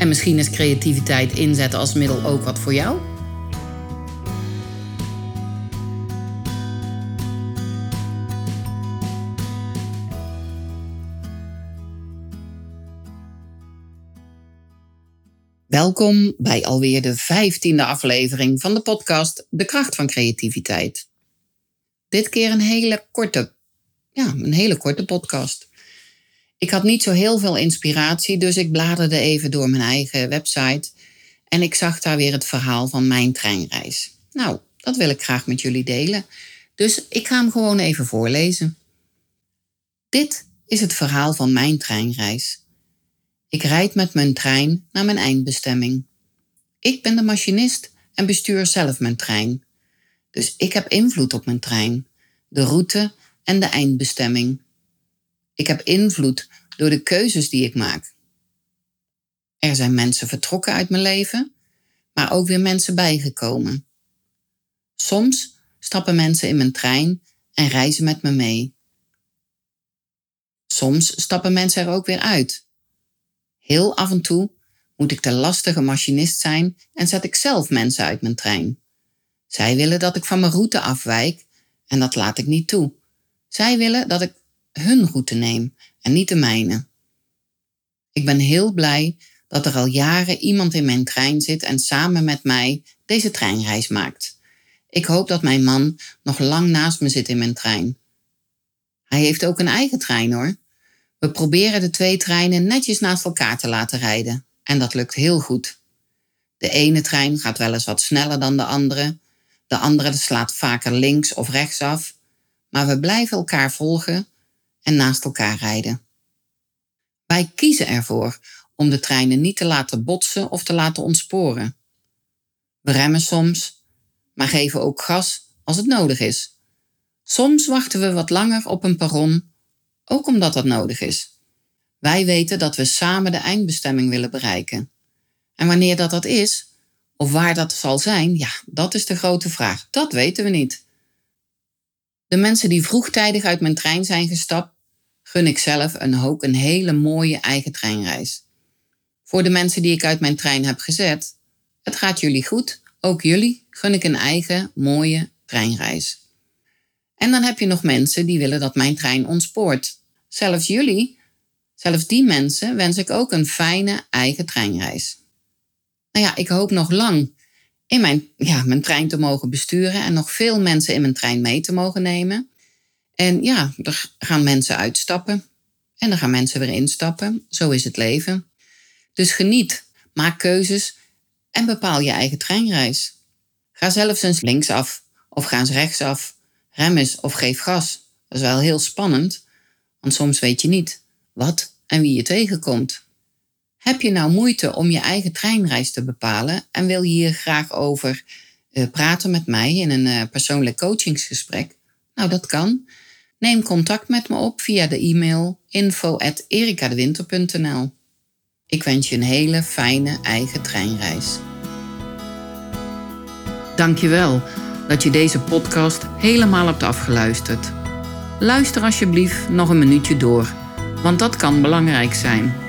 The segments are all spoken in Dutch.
En misschien is creativiteit inzetten als middel ook wat voor jou? Welkom bij alweer de vijftiende aflevering van de podcast De Kracht van Creativiteit. Dit keer een hele korte, ja, een hele korte podcast. Ik had niet zo heel veel inspiratie, dus ik bladerde even door mijn eigen website en ik zag daar weer het verhaal van mijn treinreis. Nou, dat wil ik graag met jullie delen, dus ik ga hem gewoon even voorlezen. Dit is het verhaal van mijn treinreis. Ik rijd met mijn trein naar mijn eindbestemming. Ik ben de machinist en bestuur zelf mijn trein. Dus ik heb invloed op mijn trein, de route en de eindbestemming. Ik heb invloed door de keuzes die ik maak. Er zijn mensen vertrokken uit mijn leven, maar ook weer mensen bijgekomen. Soms stappen mensen in mijn trein en reizen met me mee. Soms stappen mensen er ook weer uit. Heel af en toe moet ik de lastige machinist zijn en zet ik zelf mensen uit mijn trein. Zij willen dat ik van mijn route afwijk en dat laat ik niet toe. Zij willen dat ik hun route neem en niet de mijne. Ik ben heel blij dat er al jaren iemand in mijn trein zit en samen met mij deze treinreis maakt. Ik hoop dat mijn man nog lang naast me zit in mijn trein. Hij heeft ook een eigen trein hoor. We proberen de twee treinen netjes naast elkaar te laten rijden en dat lukt heel goed. De ene trein gaat wel eens wat sneller dan de andere, de andere slaat vaker links of rechts af, maar we blijven elkaar volgen en naast elkaar rijden. Wij kiezen ervoor om de treinen niet te laten botsen of te laten ontsporen. We remmen soms, maar geven ook gas als het nodig is. Soms wachten we wat langer op een perron, ook omdat dat nodig is. Wij weten dat we samen de eindbestemming willen bereiken. En wanneer dat dat is, of waar dat zal zijn, ja, dat is de grote vraag. Dat weten we niet. De mensen die vroegtijdig uit mijn trein zijn gestapt, gun ik zelf een, ook een hele mooie eigen treinreis. Voor de mensen die ik uit mijn trein heb gezet, het gaat jullie goed, ook jullie gun ik een eigen mooie treinreis. En dan heb je nog mensen die willen dat mijn trein ontspoort. Zelfs jullie, zelfs die mensen wens ik ook een fijne eigen treinreis. Nou ja, ik hoop nog lang in mijn, ja, mijn trein te mogen besturen en nog veel mensen in mijn trein mee te mogen nemen. En ja, er gaan mensen uitstappen en er gaan mensen weer instappen. Zo is het leven. Dus geniet, maak keuzes en bepaal je eigen treinreis. Ga zelfs eens linksaf of ga eens rechtsaf. Rem eens of geef gas. Dat is wel heel spannend, want soms weet je niet wat en wie je tegenkomt. Heb je nou moeite om je eigen treinreis te bepalen en wil je hier graag over uh, praten met mij in een uh, persoonlijk coachingsgesprek? Nou, dat kan. Neem contact met me op via de e-mail info.erikadewinter.nl. Ik wens je een hele fijne eigen treinreis. Dankjewel dat je deze podcast helemaal hebt afgeluisterd. Luister alsjeblieft nog een minuutje door, want dat kan belangrijk zijn.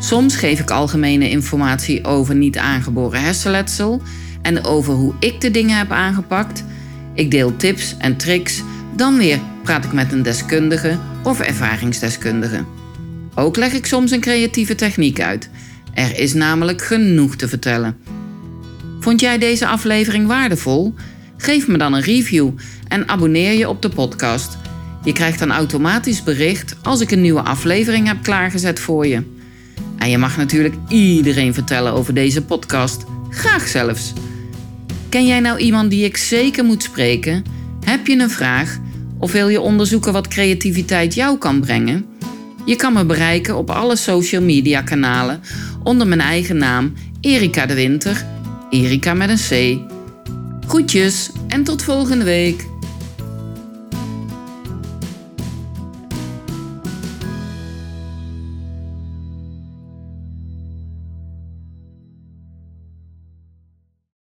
Soms geef ik algemene informatie over niet aangeboren hersenletsel en over hoe ik de dingen heb aangepakt. Ik deel tips en tricks. Dan weer praat ik met een deskundige of ervaringsdeskundige. Ook leg ik soms een creatieve techniek uit. Er is namelijk genoeg te vertellen. Vond jij deze aflevering waardevol? Geef me dan een review en abonneer je op de podcast. Je krijgt dan automatisch bericht als ik een nieuwe aflevering heb klaargezet voor je. En je mag natuurlijk iedereen vertellen over deze podcast. Graag zelfs. Ken jij nou iemand die ik zeker moet spreken? Heb je een vraag? Of wil je onderzoeken wat creativiteit jou kan brengen? Je kan me bereiken op alle social media kanalen onder mijn eigen naam Erika de Winter. Erika met een C. Groetjes en tot volgende week.